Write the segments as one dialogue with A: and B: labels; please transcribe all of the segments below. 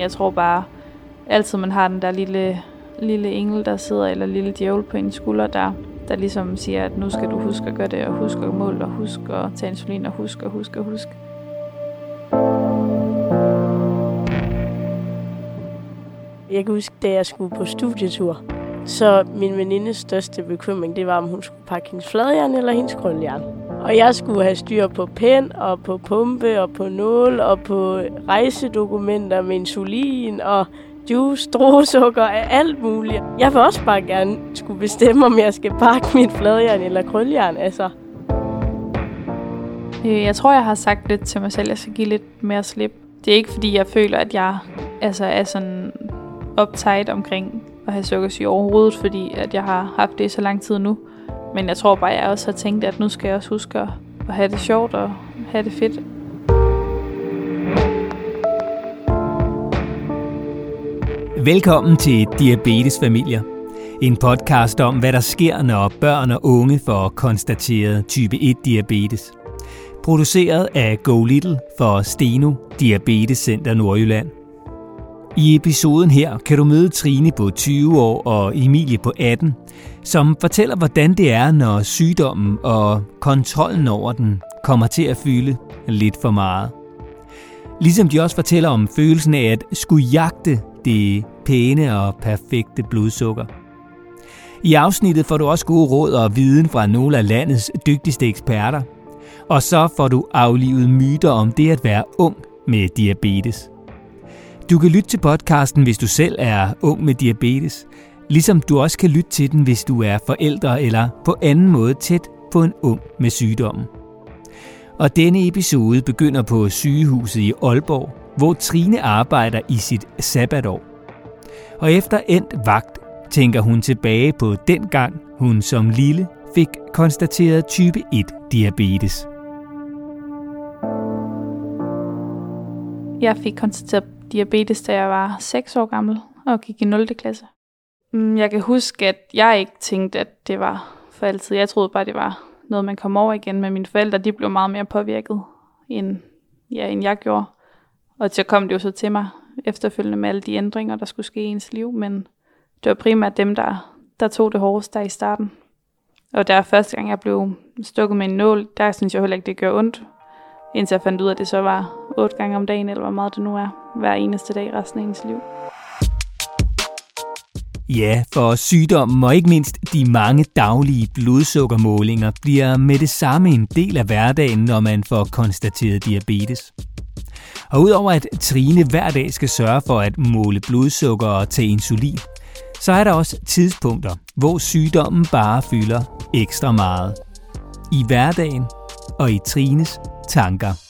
A: Jeg tror bare, altid man har den der lille, lille engel, der sidder, eller lille djævel på en skulder, der, der ligesom siger, at nu skal du huske at gøre det, og huske at måle, og huske at tage insulin, og huske, og huske, og huske.
B: Jeg kan huske, da jeg skulle på studietur, så min venindes største bekymring, det var, om hun skulle pakke hendes fladjern eller hendes krøljern. Og jeg skulle have styr på pen, og på pumpe, og på nål, og på rejsedokumenter med insulin, og juice, strosukker og alt muligt. Jeg vil også bare gerne skulle bestemme, om jeg skal pakke mit fladjern eller krøljern. Altså.
A: Øh, jeg tror, jeg har sagt lidt til mig selv, at jeg skal give lidt mere slip. Det er ikke, fordi jeg føler, at jeg altså, er sådan optaget omkring at have sukkersyge overhovedet, fordi at jeg har haft det i så lang tid nu. Men jeg tror bare, jeg også har tænkt, at nu skal jeg også huske at have det sjovt og have det fedt.
C: Velkommen til Diabetesfamilier. En podcast om, hvad der sker, når børn og unge får konstateret type 1 diabetes. Produceret af Go Little for Steno Diabetes Center Nordjylland. I episoden her kan du møde Trine på 20 år og Emilie på 18, som fortæller, hvordan det er, når sygdommen og kontrollen over den kommer til at fylde lidt for meget. Ligesom de også fortæller om følelsen af at skulle jagte det pæne og perfekte blodsukker. I afsnittet får du også gode råd og viden fra nogle af landets dygtigste eksperter. Og så får du aflivet myter om det at være ung med diabetes. Du kan lytte til podcasten, hvis du selv er ung med diabetes, ligesom du også kan lytte til den, hvis du er forældre eller på anden måde tæt på en ung med sygdommen. Og denne episode begynder på sygehuset i Aalborg, hvor Trine arbejder i sit sabbatår. Og efter endt vagt tænker hun tilbage på den gang, hun som lille fik konstateret type 1 diabetes.
A: Jeg fik konstateret diabetes, da jeg var 6 år gammel og gik i 0. klasse. Mm, Jeg kan huske, at jeg ikke tænkte, at det var for altid. Jeg troede bare, det var noget, man kom over igen. med mine forældre, de blev meget mere påvirket, end, ja, end jeg gjorde. Og så kom det jo så til mig efterfølgende med alle de ændringer, der skulle ske i ens liv. Men det var primært dem, der, der tog det hårdest der i starten. Og der første gang, jeg blev stukket med en nål, der synes jeg heller ikke, det gør ondt. Indtil jeg fandt ud af, at det så var otte gange om dagen, eller hvor meget det nu er, hver eneste dag resten af ens liv.
C: Ja, for sygdommen og ikke mindst de mange daglige blodsukkermålinger bliver med det samme en del af hverdagen, når man får konstateret diabetes. Og udover at Trine hver dag skal sørge for at måle blodsukker og tage insulin, så er der også tidspunkter, hvor sygdommen bare fylder ekstra meget. I hverdagen og i Trines tanker.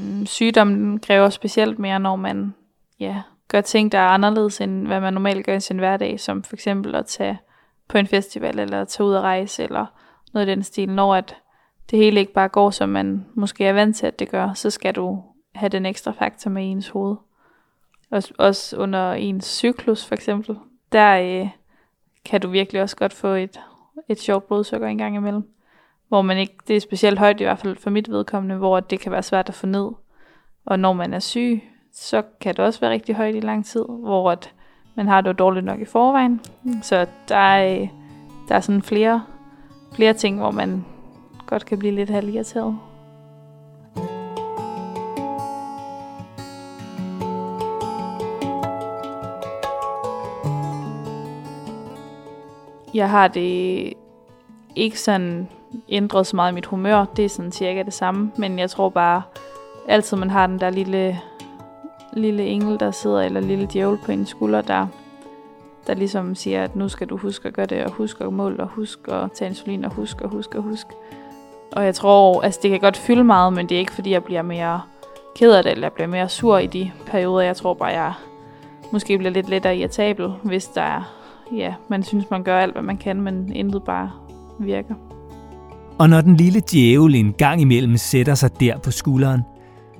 A: Mm, sygdommen kræver specielt mere, når man ja, gør ting, der er anderledes, end hvad man normalt gør i sin hverdag, som for eksempel at tage på en festival, eller tage ud og rejse, eller noget i den stil. Når at det hele ikke bare går, som man måske er vant til, at det gør, så skal du have den ekstra faktor med i ens hoved. Også, også under ens cyklus for eksempel, der øh, kan du virkelig også godt få et, et sjovt blodsukker en gang imellem. Hvor man ikke, det er specielt højt i hvert fald for mit vedkommende, hvor det kan være svært at få ned. Og når man er syg, så kan det også være rigtig højt i lang tid, hvor at man har det jo dårligt nok i forvejen. Så der er, der er sådan flere, flere ting, hvor man godt kan blive lidt halvirriteret. Jeg har det ikke sådan ændret så meget i mit humør. Det er sådan cirka det samme. Men jeg tror bare, altid man har den der lille, lille engel, der sidder, eller lille djævel på en skulder, der, der ligesom siger, at nu skal du huske at gøre det, og huske at måle, og huske at tage insulin, og huske, og huske, og huske. Og jeg tror, altså det kan godt fylde meget, men det er ikke fordi, jeg bliver mere ked af det, eller jeg bliver mere sur i de perioder. Jeg tror bare, jeg måske bliver lidt lettere irritabel, hvis der er, ja, man synes, man gør alt, hvad man kan, men intet bare virker.
C: Og når den lille djævel en gang imellem sætter sig der på skulderen,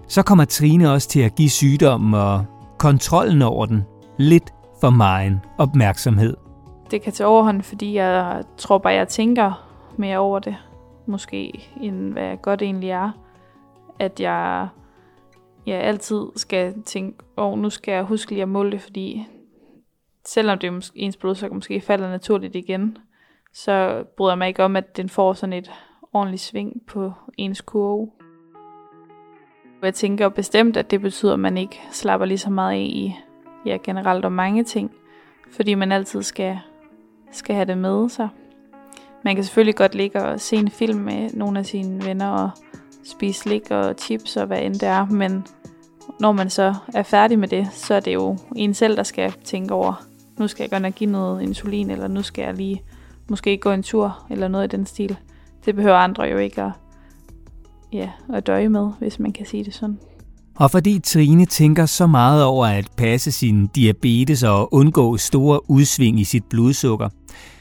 C: så kommer Trine også til at give sygdommen og kontrollen over den lidt for meget opmærksomhed.
A: det kan tage overhånd, fordi jeg tror bare, jeg tænker mere over det, måske, end hvad godt egentlig er. At jeg, ja, altid skal tænke, åh, oh, nu skal jeg huske lige at måle det, fordi selvom det er ens blodsukker måske falder naturligt igen, så bryder jeg mig ikke om, at den får sådan et ordentlig sving på ens kurve. Jeg tænker bestemt, at det betyder, at man ikke slapper lige så meget af i ja, generelt om mange ting, fordi man altid skal, skal have det med sig. Man kan selvfølgelig godt ligge og se en film med nogle af sine venner og spise slik og chips og hvad end det er, men når man så er færdig med det, så er det jo en selv, der skal tænke over, nu skal jeg godt nok give noget insulin, eller nu skal jeg lige måske gå en tur, eller noget i den stil. Det behøver andre jo ikke at, ja, at døje med, hvis man kan sige det sådan.
C: Og fordi Trine tænker så meget over at passe sin diabetes og undgå store udsving i sit blodsukker,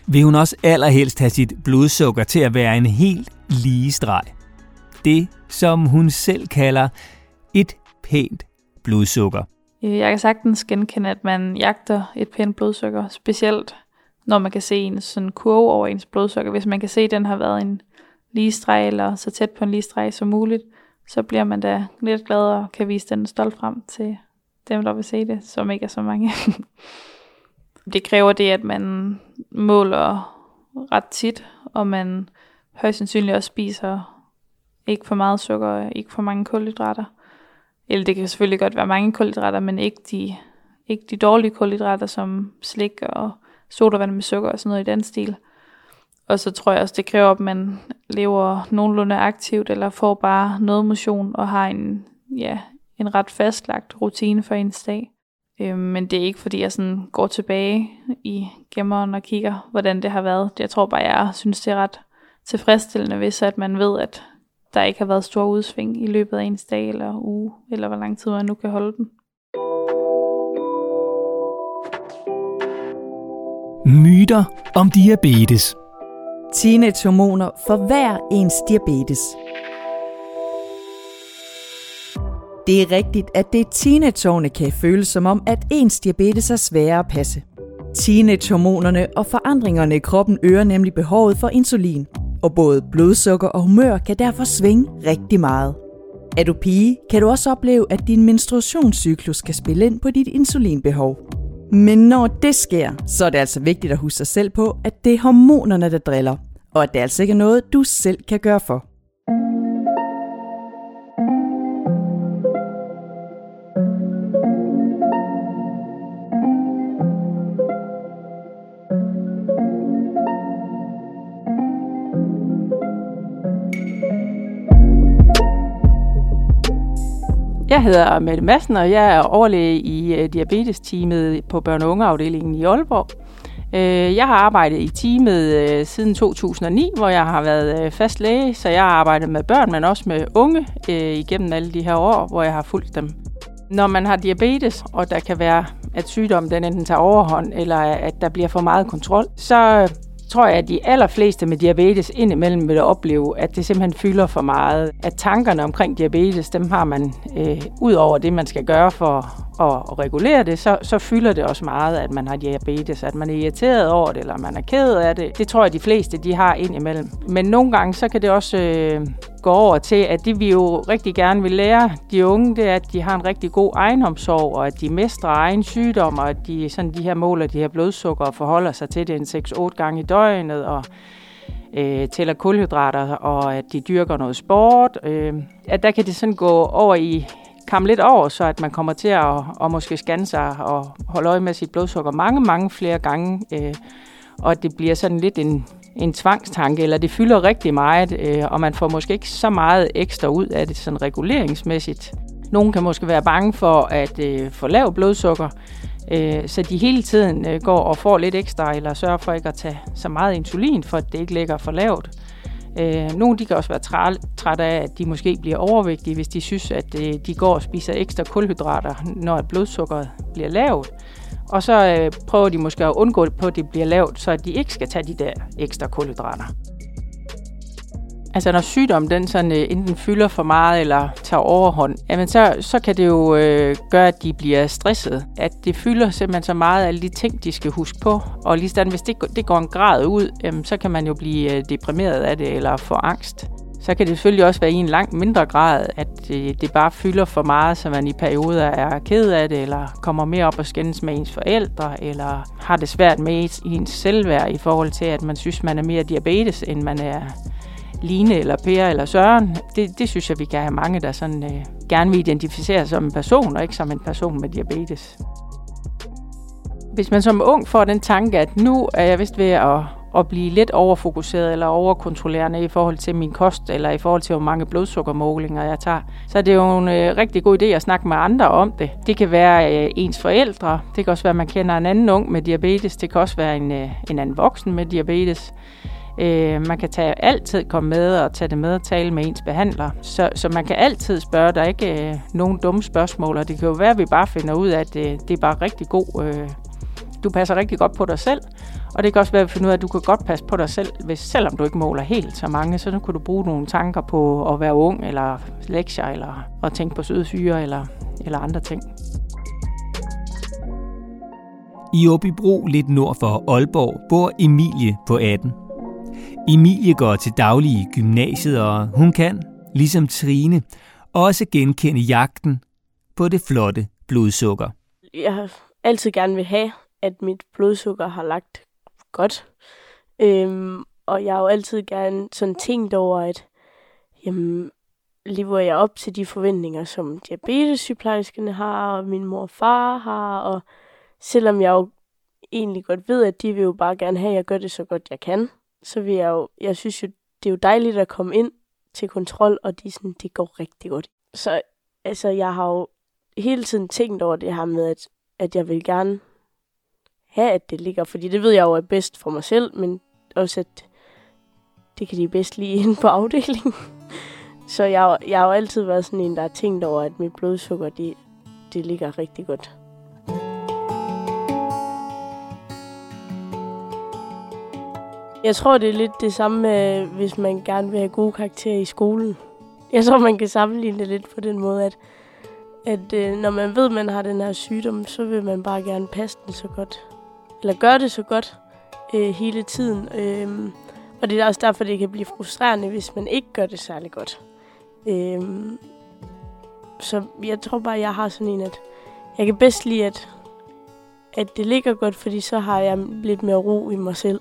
C: vil hun også allerhelst have sit blodsukker til at være en helt lige streg. Det, som hun selv kalder et pænt blodsukker.
A: Jeg kan sagtens genkende, at man jagter et pænt blodsukker, specielt når man kan se en sådan kurve over ens blodsukker. Hvis man kan se, at den har været en lige streg, eller så tæt på en lige streg som muligt, så bliver man da lidt glad og kan vise den stolt frem til dem, der vil se det, som ikke er så mange. det kræver det, at man måler ret tit, og man højst sandsynligt også spiser ikke for meget sukker, ikke for mange kulhydrater. Eller det kan selvfølgelig godt være mange kulhydrater, men ikke de, ikke de dårlige kulhydrater som slik og sodavand med sukker og sådan noget i den stil. Og så tror jeg også, det kræver, at man lever nogenlunde aktivt, eller får bare noget motion, og har en, ja, en ret fastlagt rutine for ens dag. Øhm, men det er ikke, fordi jeg sådan går tilbage i gemmeren og kigger, hvordan det har været. Jeg tror bare, jeg synes, det er ret tilfredsstillende, hvis at man ved, at der ikke har været stor udsving i løbet af ens dag eller uge, eller hvor lang tid man nu kan holde den.
C: Myter om diabetes.
D: Teenagehormoner for hver ens diabetes. Det er rigtigt, at det teenageårene kan føles som om, at ens diabetes er sværere at passe. Teenagehormonerne og forandringerne i kroppen øger nemlig behovet for insulin, og både blodsukker og humør kan derfor svinge rigtig meget. Er du pige, kan du også opleve, at din menstruationscyklus kan spille ind på dit insulinbehov. Men når det sker, så er det altså vigtigt at huske sig selv på, at det er hormonerne, der driller, og at det altså ikke er noget, du selv kan gøre for.
E: Jeg hedder Mette Madsen, og jeg er overlæge i øh, diabetesteamet på børne- og ungeafdelingen i Aalborg. Øh, jeg har arbejdet i teamet øh, siden 2009, hvor jeg har været fast læge, så jeg har arbejdet med børn, men også med unge igennem alle de her år, hvor jeg har fulgt dem. Når man har diabetes, og der kan være, at sygdommen den enten tager overhånd, eller at der bliver for meget kontrol, så tror jeg, at de allerfleste med diabetes indimellem vil opleve, at det simpelthen fylder for meget. At tankerne omkring diabetes, dem har man øh, ud over det, man skal gøre for at, at regulere det, så, så fylder det også meget, at man har diabetes. At man er irriteret over det, eller man er ked af det. Det tror jeg, de fleste de har ind imellem. Men nogle gange, så kan det også øh, gå over til, at det vi jo rigtig gerne vil lære de unge, det er, at de har en rigtig god egenomsorg, og at de mestrer egen sygdom, og at de, sådan de her måler de her blodsukker og forholder sig til det en 6-8 gange i døgnet, og øh, tæller kulhydrater, og at de dyrker noget sport. Øh, at der kan det sådan gå over i kamme lidt over, så at man kommer til at, at måske scanne sig og holde øje med sit blodsukker mange, mange flere gange. Øh, og at det bliver sådan lidt en, en tvangstanke, eller det fylder rigtig meget, øh, og man får måske ikke så meget ekstra ud af det sådan reguleringsmæssigt. Nogle kan måske være bange for at øh, få lav blodsukker, øh, så de hele tiden øh, går og får lidt ekstra, eller sørger for ikke at tage så meget insulin, for at det ikke ligger for lavt. Øh, nogle de kan også være trætte af, at de måske bliver overvægtige, hvis de synes, at øh, de går og spiser ekstra kulhydrater, når blodsukkeret bliver lavt. Og så øh, prøver de måske at undgå på, at det bliver lavt, så de ikke skal tage de der ekstra kulhydrater. Altså når sygdommen den sådan, øh, enten fylder for meget eller tager overhånd, jamen så, så kan det jo øh, gøre, at de bliver stresset. At det fylder simpelthen så meget af alle de ting, de skal huske på. Og lige sådan, hvis det, det går en grad ud, jamen, så kan man jo blive øh, deprimeret af det eller få angst. Så kan det selvfølgelig også være i en langt mindre grad, at øh, det bare fylder for meget, så man i perioder er ked af det, eller kommer mere op og skændes med ens forældre, eller har det svært med ens selvværd i forhold til, at man synes, man er mere diabetes, end man er Line eller Per eller Søren. Det, det synes jeg, vi kan have mange, der sådan, øh, gerne vil identificere som en person, og ikke som en person med diabetes. Hvis man som ung får den tanke, at nu er jeg vist ved at, at blive lidt overfokuseret eller overkontrollerende i forhold til min kost, eller i forhold til, hvor mange blodsukkermålinger jeg tager, så er det jo en øh, rigtig god idé at snakke med andre om det. Det kan være øh, ens forældre, det kan også være, at man kender en anden ung med diabetes, det kan også være en, øh, en anden voksen med diabetes. Øh, man kan tage, altid komme med og tage det med og tale med ens behandler. Så, så man kan altid spørge, der er ikke øh, nogen dumme spørgsmål, og det kan jo være, at vi bare finder ud af, at det, det er bare rigtig god... Øh, du passer rigtig godt på dig selv, og det kan også være, at finder ud af, at du kan godt passe på dig selv, hvis, selvom du ikke måler helt så mange, så kunne du bruge nogle tanker på at være ung, eller lektier, eller at tænke på søde syre, eller, eller andre ting.
C: I Åbibro, lidt nord for Aalborg, bor Emilie på 18. Emilie går til daglig i gymnasiet, og hun kan, ligesom Trine, også genkende jagten på det flotte blodsukker.
B: Jeg har altid gerne vil have, at mit blodsukker har lagt godt. Øhm, og jeg har jo altid gerne sådan tænkt over, at jamen, lever jeg op til de forventninger, som diabetessygeplejerskerne har, og min mor og far har, og selvom jeg jo egentlig godt ved, at de vil jo bare gerne have, at jeg gør det så godt jeg kan, så vil jeg jo, jeg synes jo, det er jo dejligt at komme ind til kontrol, og de sådan, det går rigtig godt. Så altså, jeg har jo hele tiden tænkt over det her med, at, at jeg vil gerne have, at det ligger, fordi det ved jeg jo er bedst for mig selv, men også, at det kan de bedst lige inde på afdelingen. Så jeg, jeg har jo altid været sådan en, der har tænkt over, at mit blodsukker, det, det ligger rigtig godt. Jeg tror, det er lidt det samme, med, hvis man gerne vil have gode karakterer i skolen. Jeg tror, man kan sammenligne det lidt på den måde, at, at øh, når man ved, at man har den her sygdom, så vil man bare gerne passe den så godt. Eller gøre det så godt øh, hele tiden. Øh, og det er også derfor, det kan blive frustrerende, hvis man ikke gør det særlig godt. Øh, så jeg tror bare, jeg har sådan en, at jeg kan bedst lide, at, at det ligger godt, fordi så har jeg lidt mere ro i mig selv.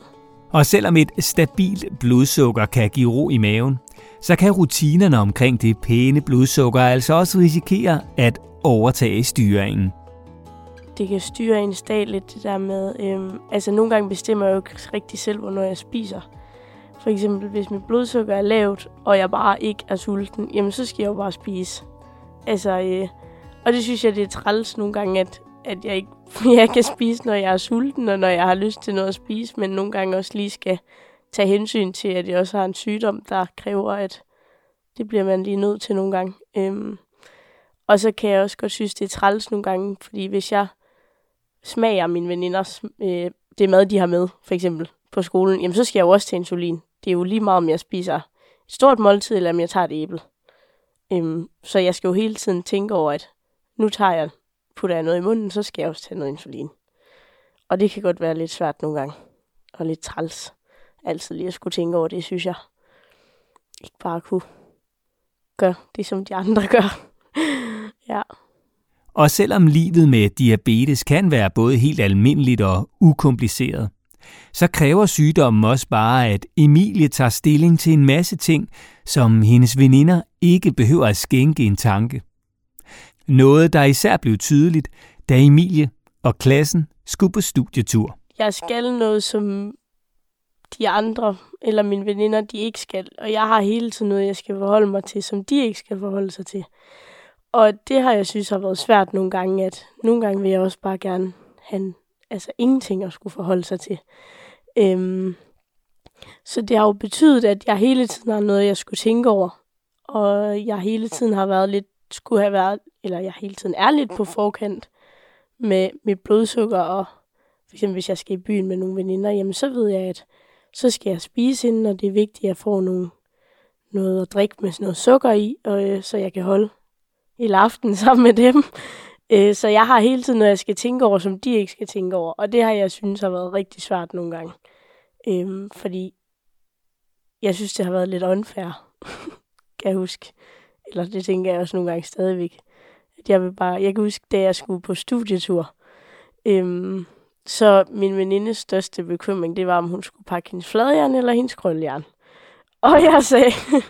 C: Og selvom et stabilt blodsukker kan give ro i maven, så kan rutinerne omkring det pæne blodsukker altså også risikere at overtage styringen.
B: Det kan styre en dag lidt det der med, øhm, altså nogle gange bestemmer jeg jo ikke rigtig selv, hvornår jeg spiser. For eksempel, hvis mit blodsukker er lavt, og jeg bare ikke er sulten, jamen så skal jeg jo bare spise. Altså, øh, og det synes jeg, det er træls nogle gange, at, at jeg ikke jeg kan spise, når jeg er sulten, og når jeg har lyst til noget at spise, men nogle gange også lige skal tage hensyn til, at jeg også har en sygdom, der kræver, at det bliver man lige nødt til nogle gange. Øhm, og så kan jeg også godt synes, det er træls nogle gange, fordi hvis jeg smager mine veninders øh, det mad, de har med, for eksempel på skolen, jamen så skal jeg jo også til insulin. Det er jo lige meget, om jeg spiser et stort måltid, eller om jeg tager et æble. Øhm, så jeg skal jo hele tiden tænke over, at nu tager jeg putter jeg noget i munden, så skal jeg også tage noget insulin. Og det kan godt være lidt svært nogle gange, og lidt træls. Altid lige at skulle tænke over det, synes jeg. Ikke bare kunne gøre det, som de andre gør. ja.
C: Og selvom livet med diabetes kan være både helt almindeligt og ukompliceret, så kræver sygdommen også bare, at Emilie tager stilling til en masse ting, som hendes veninder ikke behøver at skænke en tanke. Noget, der især blev tydeligt, da Emilie og klassen skulle på studietur.
B: Jeg skal noget, som de andre eller mine veninder, de ikke skal. Og jeg har hele tiden noget, jeg skal forholde mig til, som de ikke skal forholde sig til. Og det har jeg synes har været svært nogle gange, at nogle gange vil jeg også bare gerne have altså ingenting at skulle forholde sig til. Øhm, så det har jo betydet, at jeg hele tiden har noget, jeg skulle tænke over. Og jeg hele tiden har været lidt, skulle have været eller jeg hele tiden er lidt på forkant med mit blodsukker, og for eksempel hvis jeg skal i byen med nogle veninder, jamen så ved jeg, at så skal jeg spise inden, og det er vigtigt, at jeg får nogle, noget at drikke med sådan noget sukker i, og, øh, så jeg kan holde hele aften sammen med dem. Øh, så jeg har hele tiden noget, jeg skal tænke over, som de ikke skal tænke over, og det har jeg synes har været rigtig svært nogle gange. Øh, fordi jeg synes, det har været lidt unfair kan jeg huske. Eller det tænker jeg også nogle gange stadigvæk. At jeg vil bare, jeg kan huske, da jeg skulle på studietur, øhm, så min venindes største bekymring, det var, om hun skulle pakke hendes fladjern eller hendes krøljern. Og jeg sagde,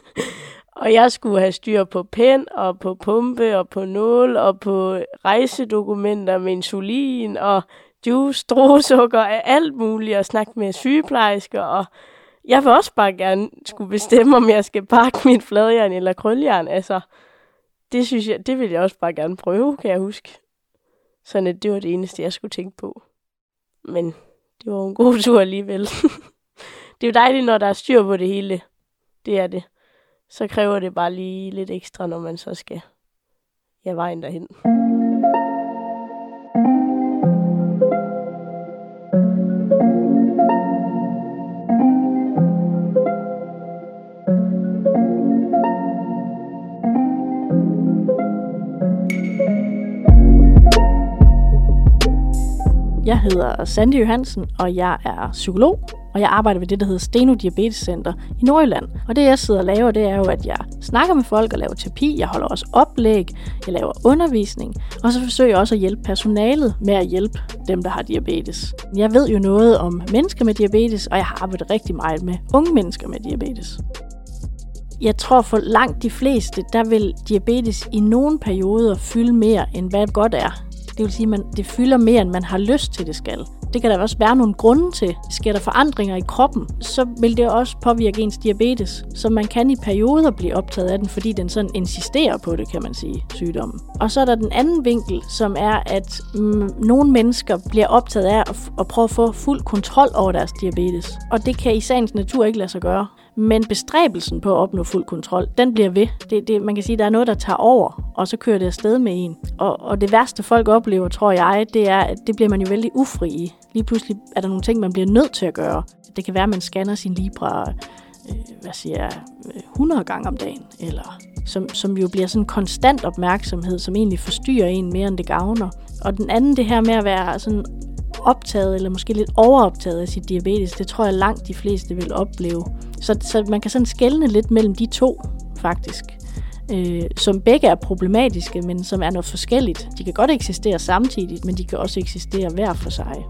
B: og jeg skulle have styr på pen og på pumpe og på nål og på rejsedokumenter med insulin og juice, strosukker og alt muligt og snakke med sygeplejersker. Og jeg vil også bare gerne skulle bestemme, om jeg skal pakke mit fladjern eller krøljern. Altså, det synes jeg, det vil jeg også bare gerne prøve, kan jeg huske. Sådan at det var det eneste, jeg skulle tænke på. Men det var en god tur alligevel. det er jo dejligt, når der er styr på det hele. Det er det. Så kræver det bare lige lidt ekstra, når man så skal ja, vejen derhen.
F: Jeg hedder Sandy Johansen, og jeg er psykolog, og jeg arbejder ved det, der hedder Steno Diabetes Center i Nordjylland. Og det, jeg sidder og laver, det er jo, at jeg snakker med folk og laver terapi, jeg holder også oplæg, jeg laver undervisning, og så forsøger jeg også at hjælpe personalet med at hjælpe dem, der har diabetes. Jeg ved jo noget om mennesker med diabetes, og jeg har arbejdet rigtig meget med unge mennesker med diabetes. Jeg tror for langt de fleste, der vil diabetes i nogle perioder fylde mere, end hvad godt er. Det vil sige, at man, det fylder mere, end man har lyst til, det skal. Det kan der også være nogle grunde til. Sker der forandringer i kroppen, så vil det også påvirke ens diabetes. Så man kan i perioder blive optaget af den, fordi den sådan insisterer på det, kan man sige, sygdommen. Og så er der den anden vinkel, som er, at mm, nogle mennesker bliver optaget af at, at prøve at få fuld kontrol over deres diabetes. Og det kan i sagens natur ikke lade sig gøre. Men bestræbelsen på at opnå fuld kontrol, den bliver ved. Det, det, man kan sige, at der er noget, der tager over, og så kører det afsted med en. Og, og det værste folk oplever, tror jeg, det er, at det bliver man jo vældig ufri i. Lige pludselig er der nogle ting, man bliver nødt til at gøre. Det kan være, at man scanner sin Libra øh, hvad siger jeg, øh, 100 gange om dagen, eller som, som jo bliver sådan en konstant opmærksomhed, som egentlig forstyrrer en mere, end det gavner. Og den anden, det her med at være sådan optaget, eller måske lidt overoptaget af sit diabetes, det tror jeg langt de fleste vil opleve. Så, så man kan sådan skelne lidt mellem de to, faktisk. Øh, som begge er problematiske, men som er noget forskelligt. De kan godt eksistere samtidig, men de kan også eksistere hver for sig.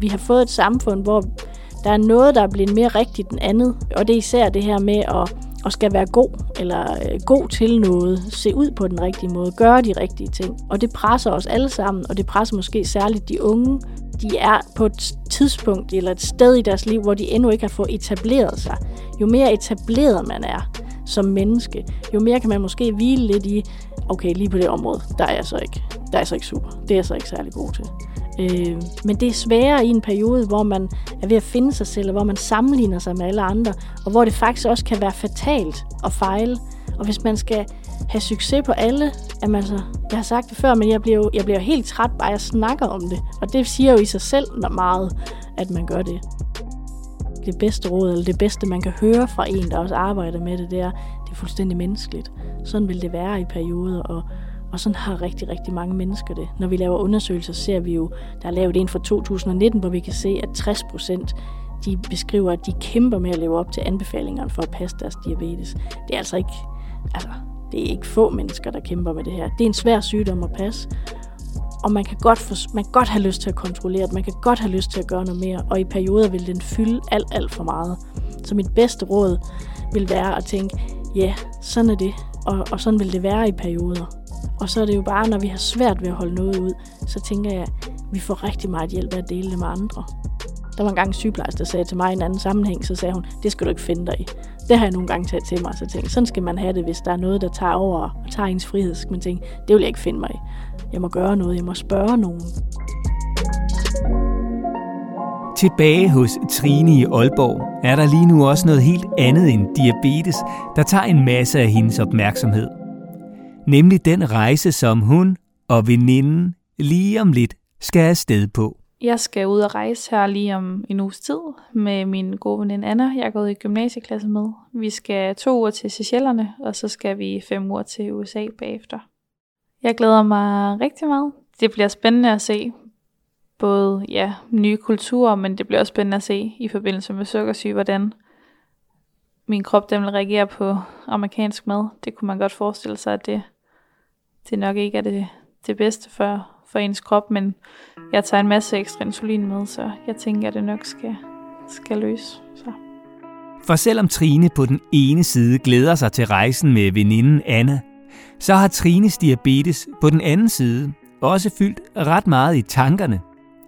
F: Vi har fået et samfund, hvor der er noget, der er blevet mere rigtigt end andet, og det er især det her med at at skal være god, eller øh, god til noget, se ud på den rigtige måde, gøre de rigtige ting. Og det presser os alle sammen, og det presser måske særligt de unge. De er på et tidspunkt eller et sted i deres liv, hvor de endnu ikke har fået etableret sig. Jo mere etableret man er som menneske, jo mere kan man måske hvile lidt i, okay, lige på det område, der er jeg så ikke, der er jeg så ikke super. Det er jeg så ikke særlig god til. Øh, men det er sværere i en periode, hvor man er ved at finde sig selv, og hvor man sammenligner sig med alle andre, og hvor det faktisk også kan være fatalt at fejle. Og hvis man skal have succes på alle, Jamen altså, jeg har sagt det før, men jeg bliver jo jeg bliver helt træt bare jeg snakker om det. Og det siger jo i sig selv meget, at man gør det. Det bedste råd, eller det bedste, man kan høre fra en, der også arbejder med det, det er, det er fuldstændig menneskeligt. Sådan vil det være i perioder, og og sådan har rigtig, rigtig mange mennesker det. Når vi laver undersøgelser, ser vi jo, der er lavet en fra 2019, hvor vi kan se, at 60 procent de beskriver, at de kæmper med at leve op til anbefalingerne for at passe deres diabetes. Det er altså ikke, altså, det er ikke få mennesker, der kæmper med det her. Det er en svær sygdom at passe, og man kan godt, for, man kan godt have lyst til at kontrollere det, man kan godt have lyst til at gøre noget mere, og i perioder vil den fylde alt, alt for meget. Så mit bedste råd vil være at tænke, ja, yeah, sådan er det, og, og sådan vil det være i perioder. Og så er det jo bare, når vi har svært ved at holde noget ud, så tænker jeg, at vi får rigtig meget hjælp af at dele det med andre. Der var en gang en sygeplejerske, der sagde til mig i en anden sammenhæng, så sagde hun, det skal du ikke finde dig i. Det har jeg nogle gange taget til mig, så tænkt, sådan skal man have det, hvis der er noget, der tager over og tager ens frihed. Så man tænke, det vil jeg ikke finde mig i. Jeg må gøre noget, jeg må spørge nogen.
C: Tilbage hos Trine i Aalborg er der lige nu også noget helt andet end diabetes, der tager en masse af hendes opmærksomhed nemlig den rejse, som hun og veninden lige om lidt skal afsted på.
A: Jeg skal ud og rejse her lige om en uges tid med min gode veninde Anna. Jeg er gået i gymnasieklasse med. Vi skal to uger til Seychellerne, og så skal vi fem uger til USA bagefter. Jeg glæder mig rigtig meget. Det bliver spændende at se både ja, nye kulturer, men det bliver også spændende at se i forbindelse med sukkersyge, hvordan min krop den vil reagere på amerikansk mad. Det kunne man godt forestille sig, at det, det nok ikke er det, det bedste for, for ens krop, men jeg tager en masse ekstra insulin med, så jeg tænker, at det nok skal, skal løse. Så.
C: For selvom Trine på den ene side glæder sig til rejsen med veninden Anna, så har Trines diabetes på den anden side også fyldt ret meget i tankerne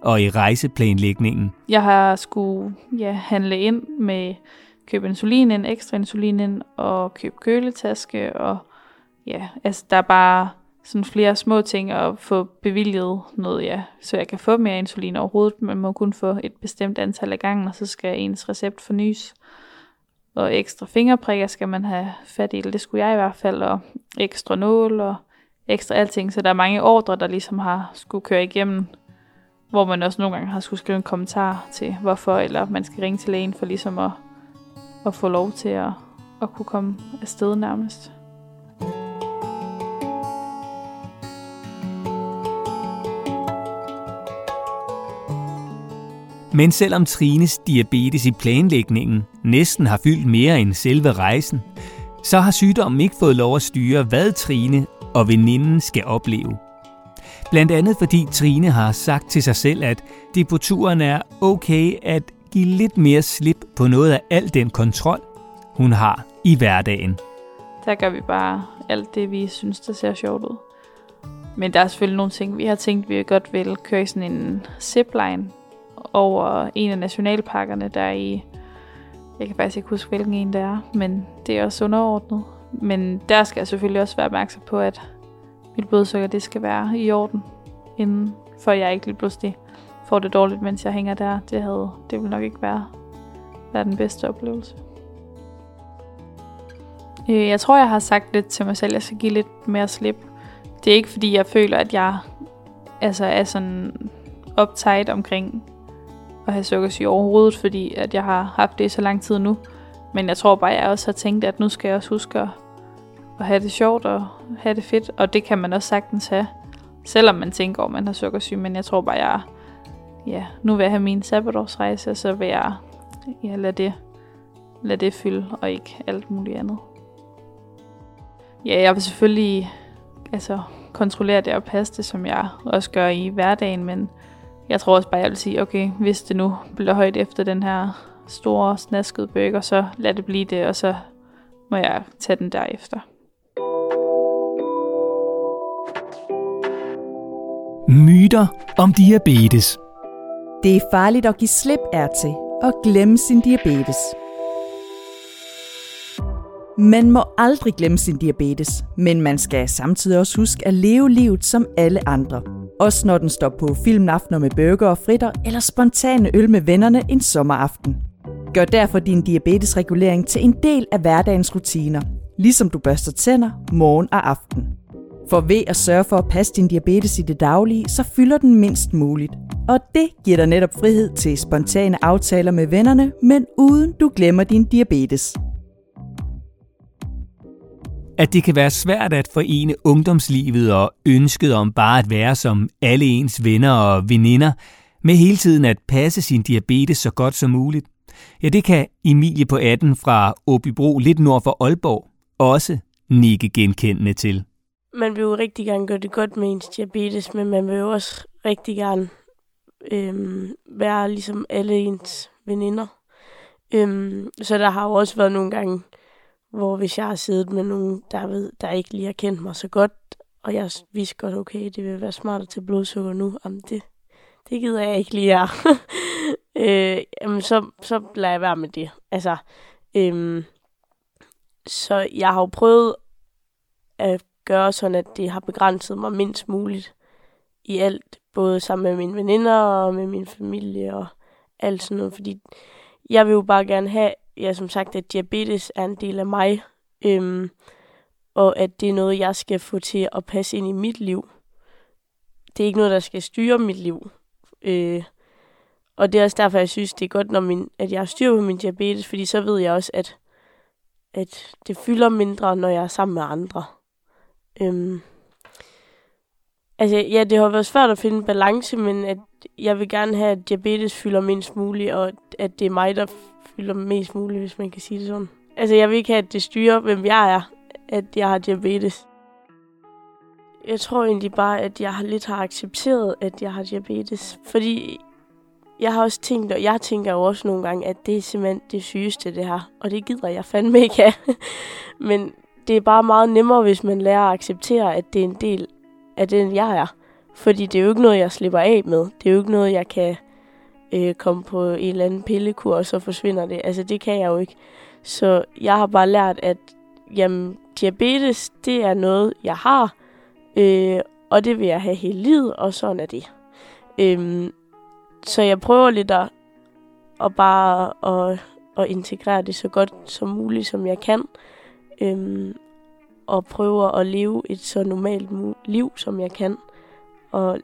C: og i rejseplanlægningen.
A: Jeg har skulle ja, handle ind med købe insulin ind, ekstra insulin ind, og købe køletaske, og ja, altså der er bare sådan flere små ting at få bevilget noget, ja, så jeg kan få mere insulin overhovedet. Man må kun få et bestemt antal af gangen, og så skal ens recept fornyes. Og ekstra fingerprikker skal man have fat i, det skulle jeg i hvert fald, og ekstra nål og ekstra alting. Så der er mange ordre, der ligesom har skulle køre igennem, hvor man også nogle gange har skulle skrive en kommentar til, hvorfor, eller man skal ringe til lægen for ligesom at, at få lov til at, at kunne komme afsted nærmest.
C: Men selvom Trines diabetes i planlægningen næsten har fyldt mere end selve rejsen, så har sygdommen ikke fået lov at styre, hvad Trine og veninden skal opleve. Blandt andet fordi Trine har sagt til sig selv, at det på turen er okay at give lidt mere slip på noget af al den kontrol, hun har i hverdagen.
A: Der gør vi bare alt det, vi synes, der ser sjovt ud. Men der er selvfølgelig nogle ting, vi har tænkt, vi godt vil køre i sådan en zipline over en af nationalparkerne, der er i, jeg kan faktisk ikke huske, hvilken en det er, men det er også underordnet. Men der skal jeg selvfølgelig også være opmærksom på, at mit blodsukker det skal være i orden, inden for jeg ikke lige pludselig får det dårligt, mens jeg hænger der. Det, havde, det ville nok ikke være, være den bedste oplevelse. Øh, jeg tror, jeg har sagt lidt til mig selv, at jeg skal give lidt mere slip. Det er ikke, fordi jeg føler, at jeg altså, er sådan uptight omkring at have sukkersyge overhovedet, fordi at jeg har haft det i så lang tid nu. Men jeg tror bare, at jeg også har tænkt, at nu skal jeg også huske at, at have det sjovt og have det fedt. Og det kan man også sagtens have, selvom man tænker, at man har sukkersyge. Men jeg tror bare, at jeg, ja, nu vil jeg have min sabbatårsrejse, og så vil jeg ja, lade, det, lade det fylde, og ikke alt muligt andet. Ja, jeg vil selvfølgelig altså, kontrollere det og passe det, som jeg også gør i hverdagen, men jeg tror også bare, jeg vil sige, okay, hvis det nu bliver højt efter den her store snaskede burger, så lad det blive det, og så må jeg tage den derefter.
C: Myter om diabetes.
D: Det er farligt at give slip er til og glemme sin diabetes. Man må aldrig glemme sin diabetes, men man skal samtidig også huske at leve livet som alle andre. Også når den står på filmaftener med burger og fritter eller spontane øl med vennerne en sommeraften. Gør derfor din diabetesregulering til en del af hverdagens rutiner, ligesom du børster tænder morgen og aften. For ved at sørge for at passe din diabetes i det daglige, så fylder den mindst muligt. Og det giver dig netop frihed til spontane aftaler med vennerne, men uden du glemmer din diabetes
C: at det kan være svært at forene ungdomslivet og ønsket om bare at være som alle ens venner og veninder, med hele tiden at passe sin diabetes så godt som muligt. Ja, det kan Emilie på 18 fra Åbybro lidt nord for Aalborg også nikke genkendende til.
B: Man vil jo rigtig gerne gøre det godt med ens diabetes, men man vil jo også rigtig gerne øhm, være ligesom alle ens veninder. Øhm, så der har jo også været nogle gange, hvor hvis jeg har siddet med nogen, der, ved, der ikke lige har kendt mig så godt, og jeg vidste godt, okay, det vil være smart at tage blodsukker nu, jamen det, det gider jeg ikke lige her. øh, jamen så, så lader jeg være med det. Altså, øhm, så jeg har jo prøvet at gøre sådan, at det har begrænset mig mindst muligt i alt, både sammen med mine veninder og med min familie og alt sådan noget, fordi jeg vil jo bare gerne have, ja, som sagt, at diabetes er en del af mig, øhm, og at det er noget, jeg skal få til at passe ind i mit liv. Det er ikke noget, der skal styre mit liv. Øh, og det er også derfor, jeg synes, det er godt, når min, at jeg har styr på min diabetes, fordi så ved jeg også, at, at det fylder mindre, når jeg er sammen med andre. Øhm, altså, ja, det har været svært at finde en balance, men at jeg vil gerne have, at diabetes fylder mindst muligt, og at det er mig, der spilder mest muligt, hvis man kan sige det sådan. Altså, jeg vil ikke have, at det styrer, hvem jeg er, at jeg har diabetes. Jeg tror egentlig bare, at jeg lidt har accepteret, at jeg har diabetes. Fordi jeg har også tænkt, og jeg tænker jo også nogle gange, at det er simpelthen det sygeste, det her. Og det gider jeg fandme ikke have. Men det er bare meget nemmere, hvis man lærer at acceptere, at det er en del af den, jeg er. Fordi det er jo ikke noget, jeg slipper af med. Det er jo ikke noget, jeg kan øh, komme på en eller anden pillekur, og så forsvinder det. Altså, det kan jeg jo ikke. Så jeg har bare lært, at jamen, diabetes, det er noget, jeg har, øh, og det vil jeg have hele livet, og sådan er det. Øhm, så jeg prøver lidt at, at bare at, at integrere det så godt som muligt, som jeg kan. Øhm, og prøver at leve et så normalt liv, som jeg kan. Og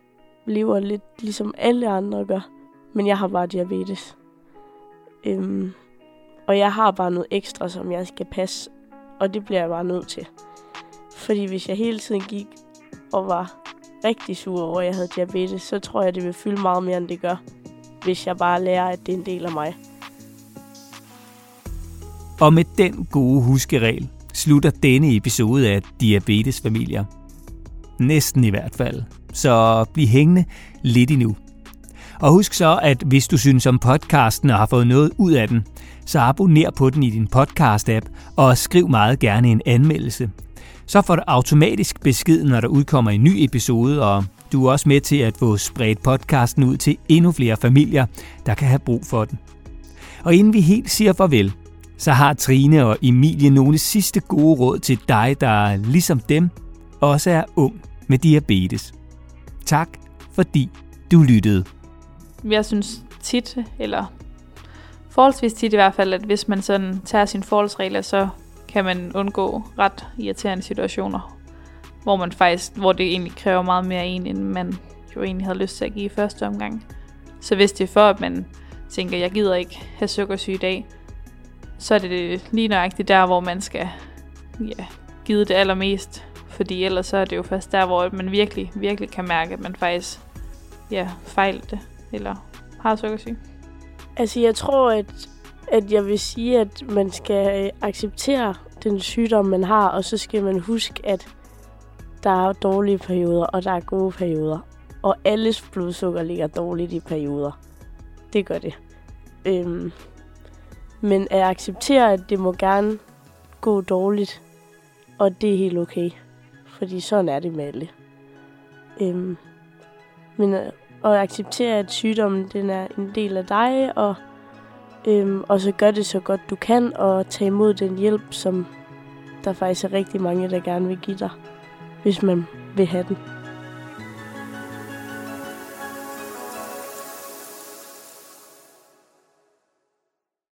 B: lever lidt ligesom alle andre gør. Men jeg har bare diabetes. Øhm, og jeg har bare noget ekstra, som jeg skal passe. Og det bliver jeg bare nødt til. Fordi hvis jeg hele tiden gik og var rigtig sur over, at jeg havde diabetes, så tror jeg, det vil fylde meget mere, end det gør, hvis jeg bare lærer, at det er en del af mig.
C: Og med den gode huskeregel slutter denne episode af Diabetesfamilier. Næsten i hvert fald. Så bliv hængende lidt endnu. Og husk så, at hvis du synes om podcasten og har fået noget ud af den, så abonner på den i din podcast-app og skriv meget gerne en anmeldelse. Så får du automatisk besked, når der udkommer en ny episode, og du er også med til at få spredt podcasten ud til endnu flere familier, der kan have brug for den. Og inden vi helt siger farvel, så har Trine og Emilie nogle sidste gode råd til dig, der ligesom dem også er ung med diabetes. Tak, fordi du lyttede.
A: Jeg synes tit, eller forholdsvis tit i hvert fald, at hvis man sådan tager sine forholdsregler, så kan man undgå ret irriterende situationer, hvor man faktisk, hvor det egentlig kræver meget mere en, end man jo egentlig havde lyst til at give i første omgang. Så hvis det er for, at man tænker, jeg gider ikke have sukkersyge i dag, så er det lige nøjagtigt der, hvor man skal ja, give det allermest. Fordi ellers så er det jo først der, hvor man virkelig, virkelig kan mærke, at man faktisk ja, fejlte det, eller har sukkersyge.
B: Altså jeg tror, at, at jeg vil sige, at man skal øh, acceptere den sygdom, man har, og så skal man huske, at der er dårlige perioder, og der er gode perioder. Og alles blodsukker ligger dårligt i perioder. Det gør det. Øhm, men at acceptere, at det må gerne gå dårligt, og det er helt okay. Fordi sådan er det med alle. Øhm, men øh, og at acceptere, at sygdommen den er en del af dig, og, øhm, og så gør det så godt du kan, og tage imod den hjælp, som der faktisk er rigtig mange, der gerne vil give dig, hvis man vil have den.